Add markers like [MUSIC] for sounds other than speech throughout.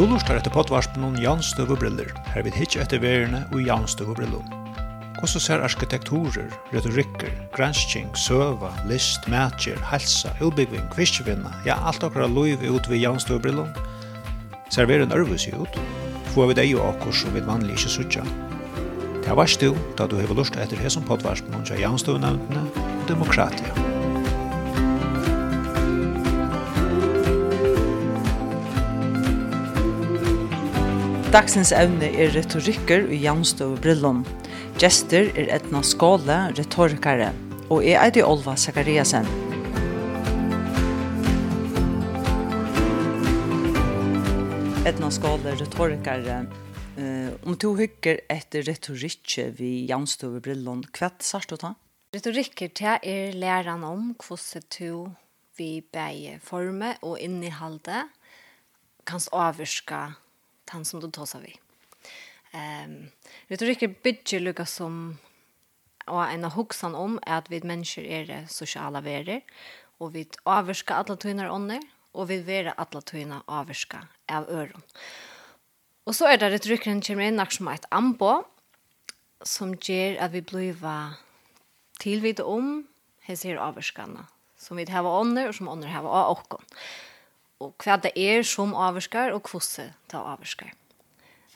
Du lustar etter potvarspen om janstøv og briller, her vil hitje etter verene og janstøv og briller. Hvordan ser arkitekturer, retorikker, gransking, søva, list, matcher, helsa, utbyggving, kvistjevinna, ja, alt okkara loiv ut ved janstøv og briller? Ser veren ørvis ut? Få vi deg og akkur som vi vanlig ikke sutja. Det var stil da du hever lust etter hesson potvarspen om janstøv og nevntene og demokratia. Dagsens evne er retorikker og jaunstøv brillon. Gjester er Edna Skåle, retorikere, og jeg er det Olva Sakariasen. Edna Skåle, retorikere. Uh, om um to hykker etter retorikker vi jaunstøv brillon, hva sørst du ta? Retorikker til er læreren om hvordan to vi beie forme og innehalde kan avvirke han som du tåsar vi. Um, retorik är bygger lukka som og en av hoksan om er at vi mennesker er sosiale verer, og vi avvirsker alle tøyner ånder, og vi verer alle tøyner avvirsker av øron. Og så er det retorikken kommer inn som et ambo som gjør at vi blir tilvidet om hese her avvirskene, som vi har ånder, og som ånder har av åkken. Og og hva det er som avvarskar, og hvordan det avvarskar.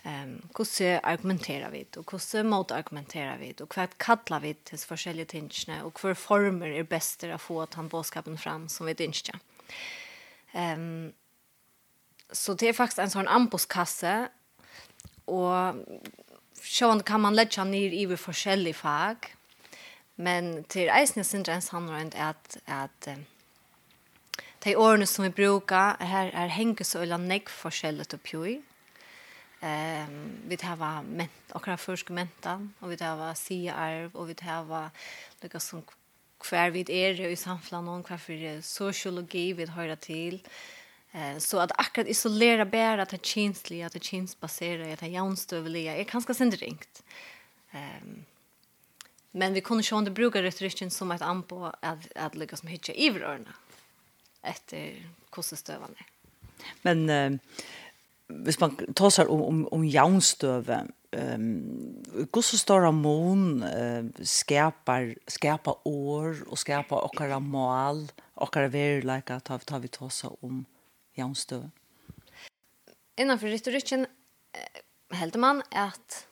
Um, hvordan argumenterer vi og hvordan motargumenterer vi og hva kallar vi til forskjellige tingene, og hva former er best til å få ta båskapen fram som vi ønsker. Um, så det er faktisk en sånn ambuskasse, og sånn kan man lägga ned i forskjellige fag, men til eisne syndrens handler det at, at, at de årene som vi bruker, her, är hänger så eller näck forskjellig til pjøy. Ehm vi det hva ment och kan förska mentan och vi det hva sia og och vi det hva noe som hver vid er i samfunnet, någon kvar för sociologi vi hører till. Eh så att akkurat isolera bare att det kinsliga att det kinsbaserat att det jaunstövliga är ganska sindringt. Ehm men vi kunde om det bruka retorikken som et anpå at, att lykkes med hitcha i vrörna etter hvordan støvene er. Men eh, hvis man tar seg om, om, om jaunstøve, um, hvordan står mån uh, skapar, skapar år og skapar okkara mål, okkara att tar, tar vi tar seg om jaunstøve? för retorikken helder man at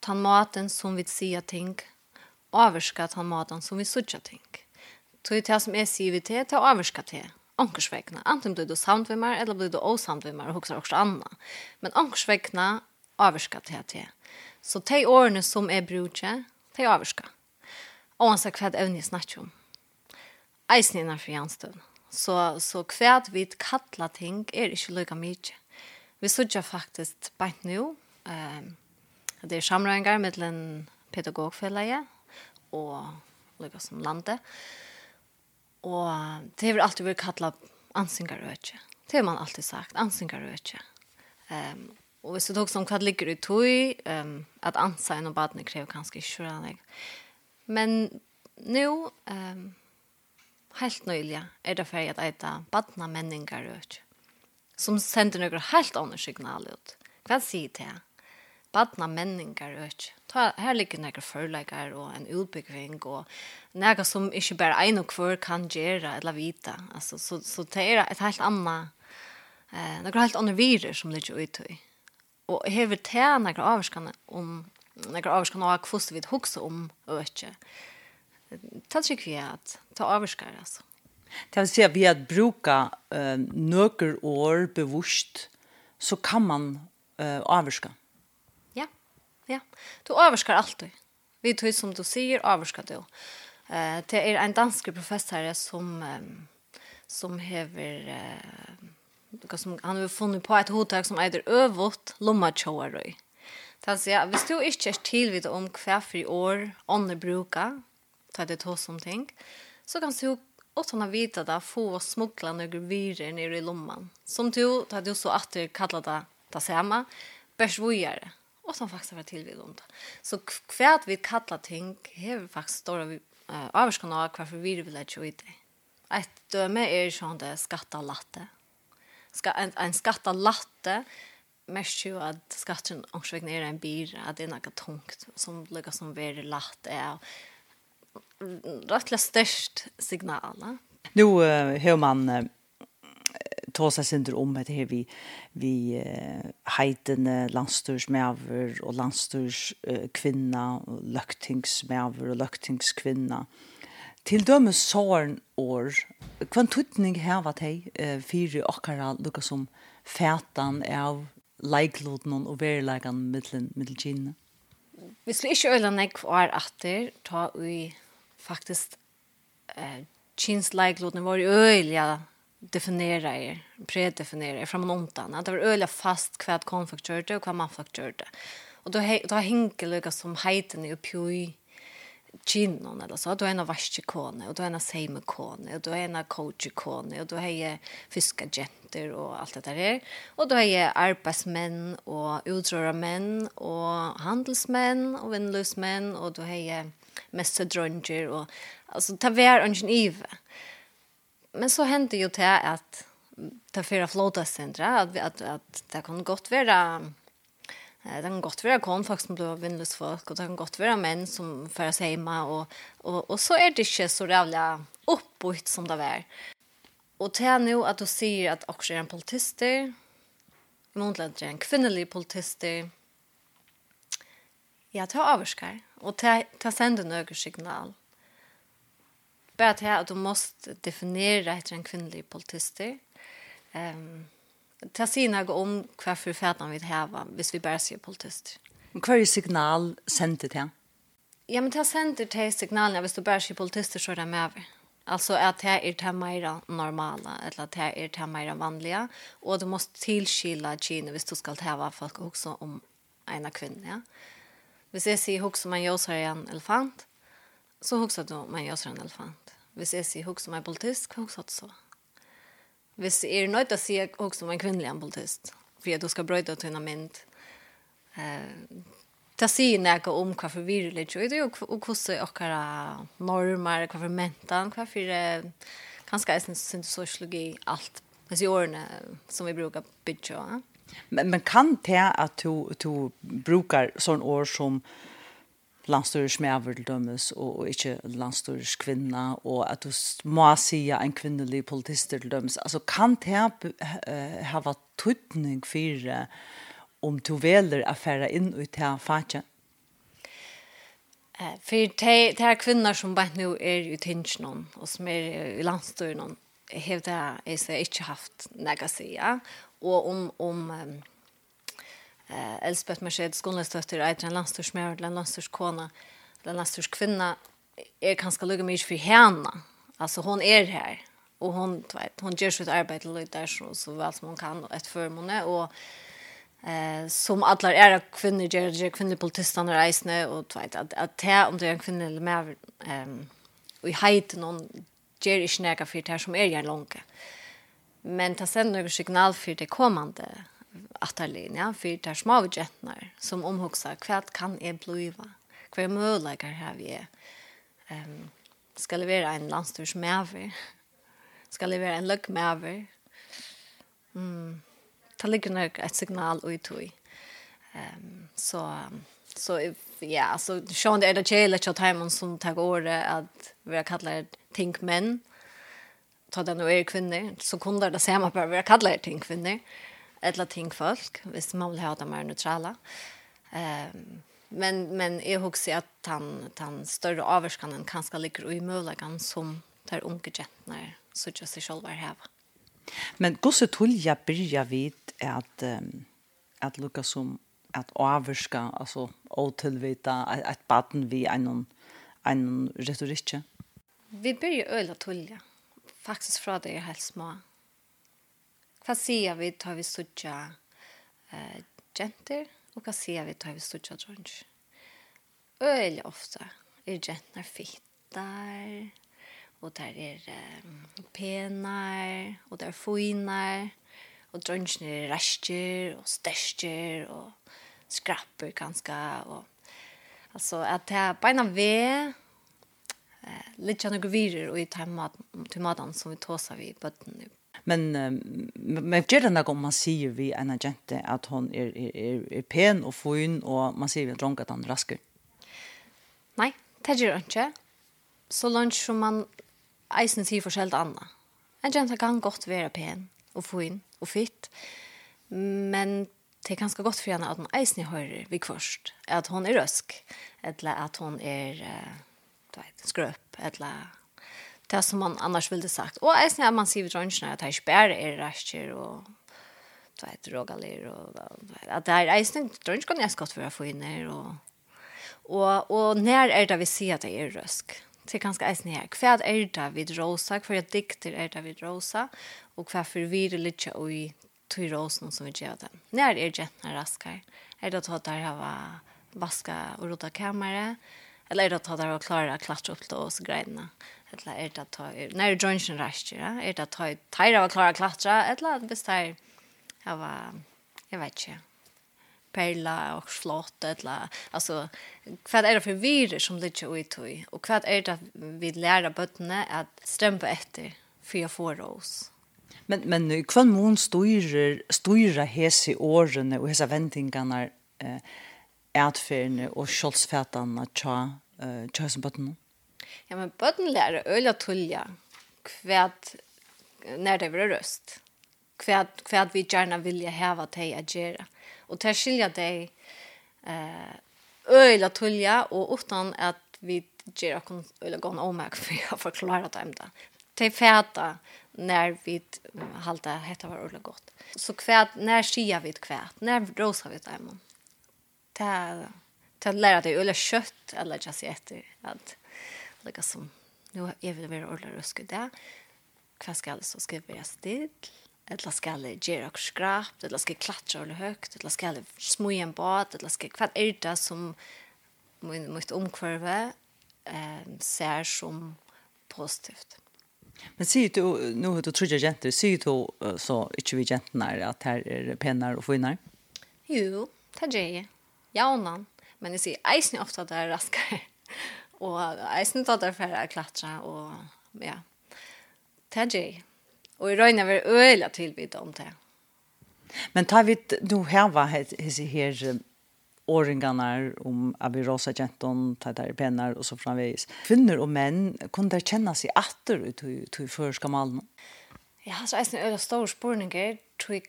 ta maten som vi sier ting, avskar ta maten som vi sier ting. Tog det som er sivet til, til å avvirke til. Ankersvekkene. Anten blir du samtvimmer, eller blir du åsamtvimmer, og hokser også anna. Men ankersvekkene avvirke til til. Så de årene som er brukje, de avvirke. Og han sa hva evne jeg snakker om. Eisen innenfor janstøvn. Så, så hva vi kattler ting er ikke lykke mye. Vi sier faktisk bare nå, eh, det er samrøyngar mellom pedagogfellet og lykke som landet. Og det har alltid vært kallet ansingarøkje. Det har man alltid sagt, ansingarøkje. Um, og hvis du tok som hva ligger i tog, um, at ansa og badene krever kanskje ikke rannig. Men nå, um, helt nøylig, er det ferdig at eita badna menningarøkje. Som sender noen helt andre signaler ut. Hva sier det? badna menningar og Ta, her ligger nekra førleikar og en utbygging og nekra som ikkje bare ein og hver kan gjera eller vita. Altså, så, så det er et helt anna, eh, nekra helt andre virer som ligger i Og hever det nekra avskan om nekra avskan av kvist vi hugsa om øk. Ta trykk vi at ta avskar, altså. Det vil si at vi at bruka uh, nøkker år bevusst, så kan man uh, avskar. Ja, du överskar alltid. Vi tog som du säger, överskar du. Eh, det är en dansk professor som som hever eh, som, han har funnit på ett hotag som äter övåt lommatjåaröj. Han säger, ja, hvis du ikke er vid om hva for i år ånder bruker, ta det to som ting, så kan du och såna vita det få smuggla några virer nere i lomman. Som du, tar du så att du kallar det det samma, bärs vujare og som faktisk har vært tilvidet om det. Så hva vi kallar ting har faktiskt stora vi uh, överskan av varför vi vil lage ut det. Et døme er sånn det skatta latte. Ska en, en skatta latte mest ju att skatten också vägnar en bil att det är något tungt som lägger som väldigt lätt är rättliga störst signal. Nu uh, hör man uh ta sig synder om det här vi vi eh, heiden landstursmäver och landsturs uh, kvinna och löktingsmäver och löktingskvinna til døme såren år, hva her heva teg uh, fire okkara lukka som fætan av leikloten og verilegan middelen middelkinne? Vi skulle ikke øyla nek var atter, ta ui faktisk eh, kins leikloden var øyla definera er, predefinera er fram och. Att det var öliga fast kvad konflikt och kvad man. Och då, då hänger lika som heiten i uppjöj kinnon eller så. Då är ena varskikone och då är ena seimekone och då är ena coachikone och då är fiska fiskagenter och allt det där är. Och då är jag arbetsmän och män och handelsmän och vänlösmän och då är jag mestadrönger och alltså ta vär ungen ive men så hände ju det att ta fyra flåta centra att att att det kan gott vara det kan gott vara kon faktiskt blev vindlös folk och det kan gott vara män som för sig hemma och och och så är det inte så jävla uppåt som det är. Och det är nu att du ser att också är en politister Måndland är en kvinnelig politister Ja, det avskar. Og det, det sender noen signal bara att du måste definiera ett en kvinnlig politister. Ehm um, ta sina gå om kvar för fätan vi häva, hvis vi bara ser politister. Men kvar är signal sändet det? Ja, men ta sändet det signalen, hvis du bara ser politister så är det med. Alltså att det är det mer normala eller att det är det mer vanliga och du måste tillskilja kina hvis du ska häva folk också om ena kvinna. Ja? Hvis jag ser hur som man gör så en elefant Så huxar du mig jag en elefant. Hvis jag säger huxar mig politisk, huxar du så. Hvis jag är nöjd att säga huxar mig kvinnlig politisk. För jag då ska bröjda till en mynd. Eh, ta sig näka om vad för virligt och det och och hur och normer vad för mentan vad för ganska är sin sociologi allt men så åren som vi brukar bygga men men kan det att du du brukar sån år som landstøres medver til dømes, og, og ikke landstøres kvinna, og at du må si en kvinnelig politist til dømes. Altså, kan det ha vært tøytning for om du veler å fære inn ut til fatje? Uh, for det er kvinner som bare nå er i tingene, og som er i landstøren, hevde jeg ikke haft noe å. Og om, om um, eh, Elspeth Mercedes Gunnlestøtter er en landstorsmjør, en eller en landstørskvinna, er kanskje lykke mye for henne. Altså, hon er her, og hon, vet, hon gjør sitt arbeid lite där der så, så vel som hon kan, et förmåne og eh, som alla är kvinnor kvinner gjør, kvinnliga kvinnelige politistene reisende, og vet, att att det, om det är en kvinna eller mer, ehm vi i någon ger i snäga för det som är jag långt. Men ta sen några signal för det kommende, atterlin, ja, for det er små jentene som omhugser hva kan jeg bliva? hva er muligheter har vi um, skal levere en landstur som er over, skal en løgg med. Mm. Det ligger nok et signal og i tog. Um, så, så ja, så sånn det er det kjele til timen som tar året at vi har kallet ting menn, ta den og er kvinner, så kunne det samme bare vi har kallet ting kvinner eller ting folk, hvis man vil ha dem mer neutrala. Um, men men jeg husker at han han større avvarskanen kanskje ligger i muligheten som där unge jättarna så seg selv själva här. Men hvordan tror jeg begynner vid att um, at lucka som at avvarska, altså alltså otillvita et baden vi en en retorikk? Vi begynner öla tulja. faktisk fra det er helt små. Hva sier vi tar vi sutja eh, jenter, og hva sier vi tar vi sutja drons? Øyelig ofte er jenter fittar, og der er um, penar, og der er foinar, og dronsene er rester, og størster, og skrapper ganske, og altså at det er beina ved, eh, litt kjenne og virer, og i til maten som vi tåser vi i men men gärna när man ser vi en agent att hon är är är, är pen och fin och man ser vi drunk att han raskar. Nej, det gjør han ikke Så långt som man eisen ser forskjellt anna. En jenta kan godt være pen og fin og fitt, men det er ganske godt for henne at hun eisen hører vi først, at hun er røsk, eller at hun er uh, vet, skrøp, eller det som man annars ville sagt. Och är at man sier ser vid röntgen att ikke bare er rasker og du vet rågaler og at det er eisen, snällt röntgen kan jag skott för att få inn her og Og, og når er det vi sier at det er røsk? Det er ganske eisen her. Hva er det vid rosa, för jag dikter er det vi rosa Og hva för vi det litt och i tog rosen som vi gjør den. Når er det när raskar? Är det at det har var vaska och råda kammare? Eller er det at det var klare å klatre opp til oss greiene? Eller er det at det er nær Johnson ja? Er det at det er klare å klatre? Eller at hvis det er, jeg var, vet ikke, perla och slått, eller, alltså vad är det för virus som ligger ut i? och vad är det vi lærer bøttene att strømpe efter för jag får oss? Men, men kvann mon styrer, styrer hese årene og hesa vendingene eh, ätfärne och självsfätarna tja eh tja som botten. Ja men botten lära öla tulja kvärt när det blir röst. Kvärt kvärt vi gärna vilja jag häva dig att göra. Och skilja dig eh öla tullja och utan att vi ger kon eller gå om mig för jag förklarar det ämda. Det fäta när vi halta hetta var öla gott. Så kvärt när skia vi kvärt när rosa vi det ämnen ta ta lära dig eller kött eller jag ser efter allt lika som nu är vi väl ordla rusk där vad ska alltså ska vi still? Eller ska det göra och skrap eller ska klattra eller högt eller ska det smoja en båt eller ska vad är det som min mitt omkvarve eh ser som positivt? Men sier du, nå har du trodde jenter, sier du så ikke vi jentene at her er penere og finere? Jo, det gjør jeg jaunan. Men jeg ser eisen ofta där raskere. [LAUGHS] och eisen tar där för att klatre, och ja. Tadji. Och i röjna var øyla tillbyd om det. Men tar vi nu här vad heter här åringarna om att vi rosa genton tar där pennar och så framvis. Kvinnor och män kunde känna sig åter ut till förskamallen. Ja, så är det en stor spårning. tror jeg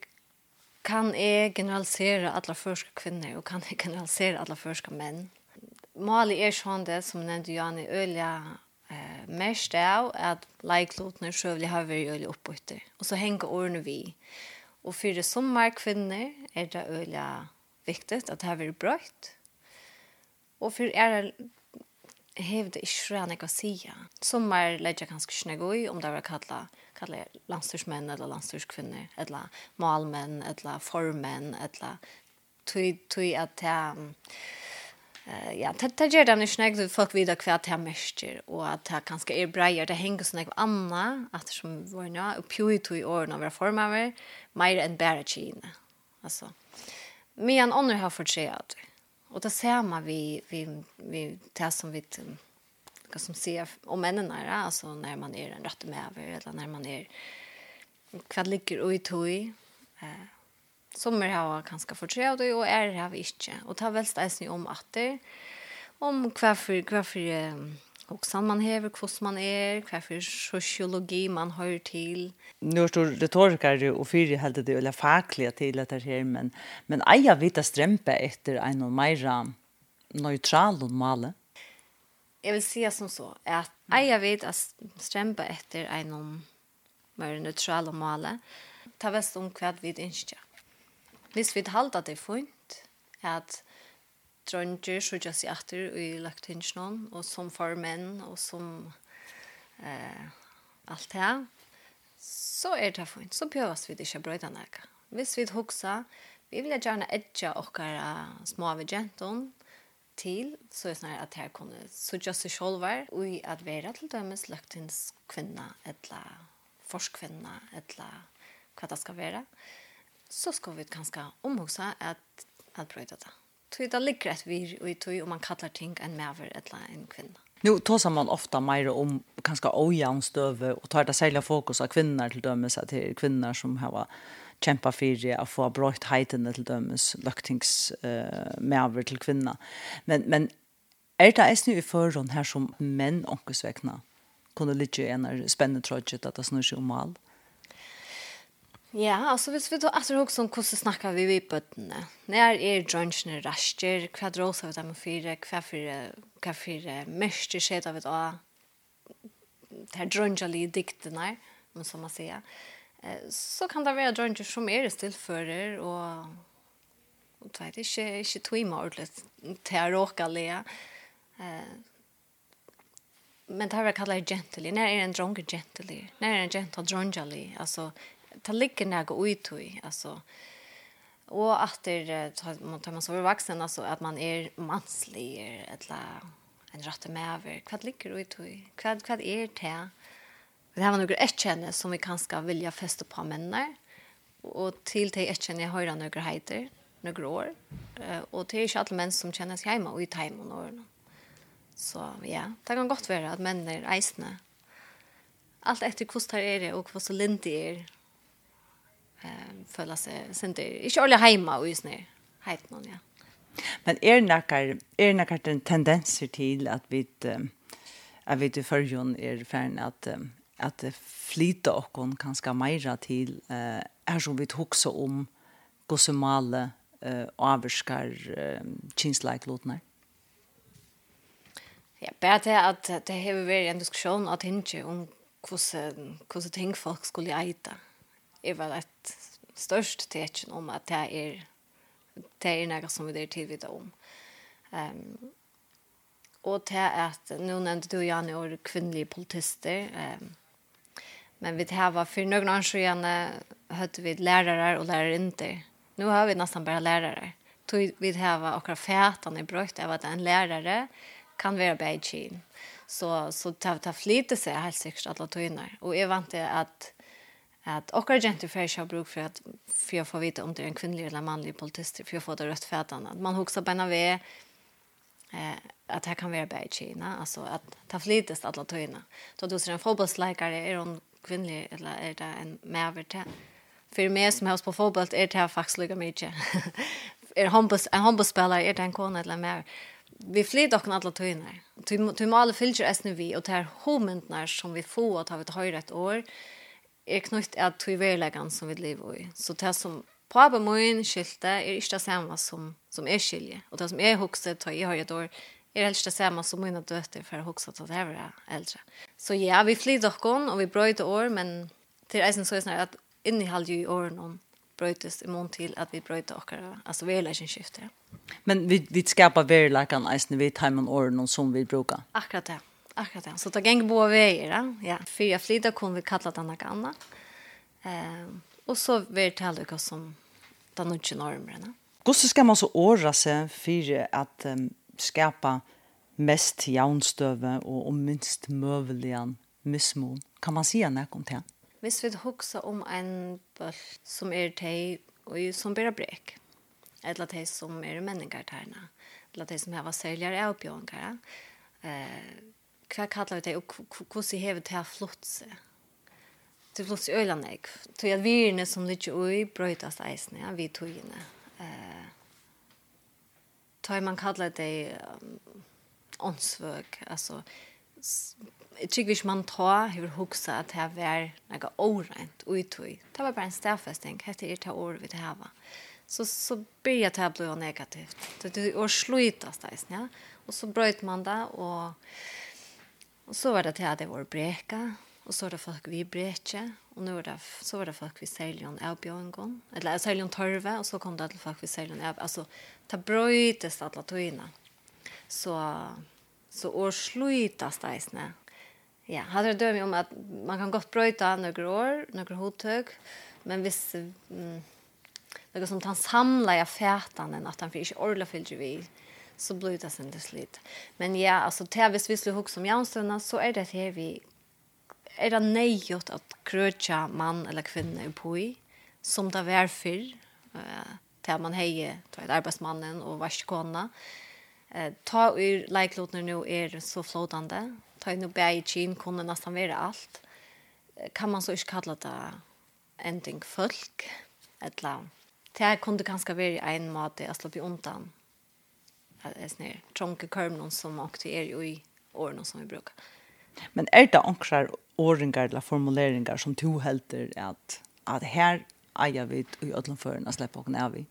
kan jeg generalisere alle første kvinner, og kan jeg generalisere alle første menn. Mali er sånn det, som nevnte Jani, øyla eh, mest av at leiklotene sjøvlig har vært øyelig oppbytter. Og så henger årene vi. Og for det sommer kvinner er det øyelig viktig at det har vært brøtt. Og for er det hevde ikke rann jeg å si. Sommar ledde jeg ganske ikke i, om det var kallet kallar landstyrsmenn eller landstyrskvinner, eller malmenn, eller formenn, eller tog, tog at jeg... Uh, ja, det, det gjør det ikke nek, folk vet hva det er mørker, og at det kanskje er bra, det henger sånn nek anna, at som var nå, og pjoi tog i årene over formaver, mer enn bare kine. Altså, men han har fått se at det Och då ser man vi vi vi tar som vi vad som ser om männen är alltså när man är en rätt med över eller när man är kvad ligger och i toj eh som är har ganska förträd och är här vi inte och ta väl stäsning om att det om varför varför Och sen man hever, hur man är, hva för sociologi man har till. Nu står det torkar och fyra helt det eller faglige till att det här men men eja vita strempa efter en og mer neutral och male. Jeg vil si som så att eja vita strempa efter en og mer neutral och male. Ta vest om kvad vi ønsker. Hvis vi halda det fint att dronjer så jag ser efter i laktinchen och som för män och som eh allt det så är det fint så behövs vi det inte bröda näka. Hvis vi huxa vi vill gärna edja och våra små vegenton til, så er det at här kunne så seg sig og och i att vara till dömes kvinna eller forskvinna eller hva det skal være, så ska vi ganska omhuxa att att bröda det tog det ligger ett vir och i tog om man kallar ting en mäver eller en kvinna. Nu tar man ofta mer om ganska ojämnstöve och tar det särskilt fokus av kvinnor till dömes att det är kvinnor som har kämpa för att få brått hejten till dömes löktings eh, mäver till kvinna. Men, men är det ens nu i förhållande här som män och omkosväckna? Kunde lite gärna spännande trådget att det snurrar sig om allt? Ja, alltså hvis vi då alltså också om hur snackar vi vi bötterna. När är drunchen raster, kvadros av dem fyra, kvaffyra, kaffyra, mäster skedde av ett a. Det här drunchali dikterna, men som man säger. Så kan det vara druncher som är stillförer och och det är inte inte tvima ordentligt le. Eh men det här kallar gentle. När är en drunken gentle? När är en gentle drunchali? Alltså ta ligger näga ut i alltså och att det man tar man så vuxen alltså att man är manslig eller en rätt med över vad ligger utui vad vad är det Det här var några erkänne som vi kanske vilja fästa på männen. Och till det erkänne jag höra några heter några år. Och det är inte alla män som känner sig hemma och i tajm och några. Så ja, det kan gott vara att män är eisne. Allt efter hur det är och hur så lindig är ehm føla seg sent ikke alle heima og isne heit noen ja men er nakkar er nakkar den tendens til at vi at vi til førjon er fern at at flyta kan ska meira til eh, er som vi hugsa om gosumale eh, avskar eh, like lotnar Ja, bare til at det har vært en diskusjon at hinge om hvordan, hvordan ting folk skulle eita är väl ett störst tecken om att det är det är något som vi är till vid om. Um, och det är att, nu nämnde du Janne och kvinnliga politister, um, men vi har var för noen år sedan hade vi lärare och lärare inte. Nu har vi nästan bara lärare. Vi har var akkurat i brøkt av att en lärare kan vara bare. Så, så det har flyttet sig helt sikkert alle tøyene. Och jag vant att att och är gentle för jag bruk för att för jag får veta om det är en kvinnlig eller manlig politist för jag får det rätt fätan att man huxar bena ve eh att här kan vara bäj Kina alltså att ta flitest alla töjna då du ser en fotbollslikare är hon kvinnlig eller är det en mäverte för mig som hos på fotboll är det här faktiskt lika mycket [LAUGHS] är hombus en hombusspelare är det en kona eller mer vi flyr dock alla töjna Du mål fylgjer SNV og tær homentnar som vi får at ha vi høyre år, er knytt at tog tviverleggen som vi lever i. Så det som på på min skilte er ikke det samme som, som er skilje. Og det som er hokset, tar jeg har et år, er helst det samme som mine døter for å hokse til det her eldre. Så ja, vi flyr dere, og vi brøyde år, men til eisen så er det at innehald jo i årene brøytes i mån til at vi brøyte dere, altså verleggenskiftet. Men vi, vi skaper verleggen eisen vi tar med årene som vi bruker? Akkurat det. Akkurat ja. Så det gäng båda vägar. Ja. Fyra flida kom vi kalla den här gamla. Ehm och så vill det här som den inte normerna. Gosse ska man så åra sig för att um, skapa mest jaunstøve og, og minst møvelian mismon. Kan man si när om det? Hvis vi hoksa om en bøll som er teg og som blir brek, eller teg som er menningar tærna, eller teg som heva av avbjørnkara, eh, hva kallar vi det, og hvordan hever det her flott seg? Det er flott seg øyne, jeg. Så jeg virne som ligger ui brøytast eisene, ja, vi togene. Eh, tog man kallar det um, åndsvøk, altså, jeg tykker ikke man tar hever hoksa at det var noe årent ui tog. Det var bare en stedfesting, hette er det året vi det her. Så, så blir jeg til å bli negativt. Det er å slutas eisene, ja. Og så brøyt man det, og Och så var det till att det var breka. Och så var det folk vi breka, Och nu var det, så var det folk vi säljer en gång. Eller jag säljer en torve. Och så kom det till folk vi säljer en avbjörn. Alltså, det bröjdes alla togina. Så, så år slutas det isne. Ja, hade det dömt om att man kan gott bröjta några år, några hottug. Men hvis... mm, något som tar samla i fätan att han finns inte ordentligt fyllt vid så blir det sen det slit. Men ja, alltså tävis vi skulle hugga om Jansson så är det här vi är det nejot att kröcha man eller kvinna i poi som det var för Eh där man heje ta ett arbetsmannen och varskona. Eh ta ur likelotner nu är så flotande. Ta in och bäj chin kunde nästan vara allt. Kan man så inte kalla det ending folk eller Det kunde ganska vara en mat att slå undan är snär tjonke körmnon som också är ju i åren som vi brukar. Men är det ankrar åringar eller formuleringar som to helter att att här äger vi i ödlan förna släppa och när vi?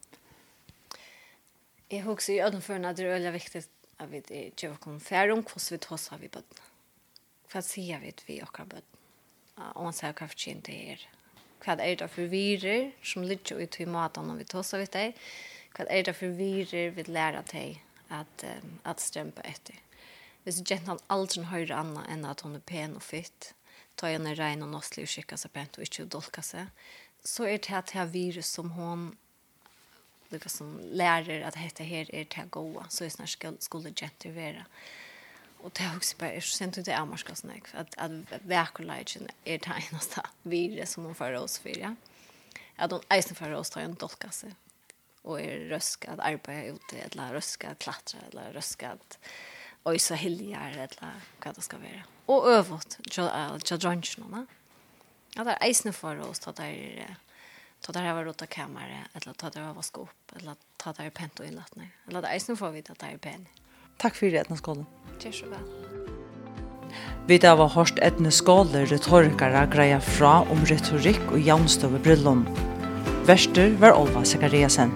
Jag hugger i ödlan förna det är väldigt viktigt att vi det tjuva kom färrum hur vi tar så vi bud. För att se vi vi och bud. Och man säger kanske inte här. Vad är det för virer som ligger ut i maten om vi tar vid dig? Vad är det för virer vi lära dig at um, at strömpa etter. Hvis gentan aldri hör anna enn at hon er pen og fitt, tar henne rein og nostlig og skickar seg pent og inte dolka seg, så er det at det virus som hon lika som lärer att detta här är det goa, så er det här skulle gentan vara. Og det er også bare, jag känner inte det er morska sånn för at, att verkligheten är det eneste virus som hon för oss för, ja. At hon eisen för oss tar en dolka seg og er røsk at arbeide ute, eller røsk at klatre, eller røsk at ösa hiljar eller hva det skal være. Og øvått, tja dransjen henne. Ja, det er eisne for oss, ta der, ta der var råta kamera, eller ta der var skåp eller ta der pent og innlattning. Eller det er eisne for vi at det er pen. Takk for det, etneskålen. Takk så vel. Vi da var hørt etne skåler retorikere greia fra om retorikk og jævnstøve brillene. Verster var Olva Sekariasen.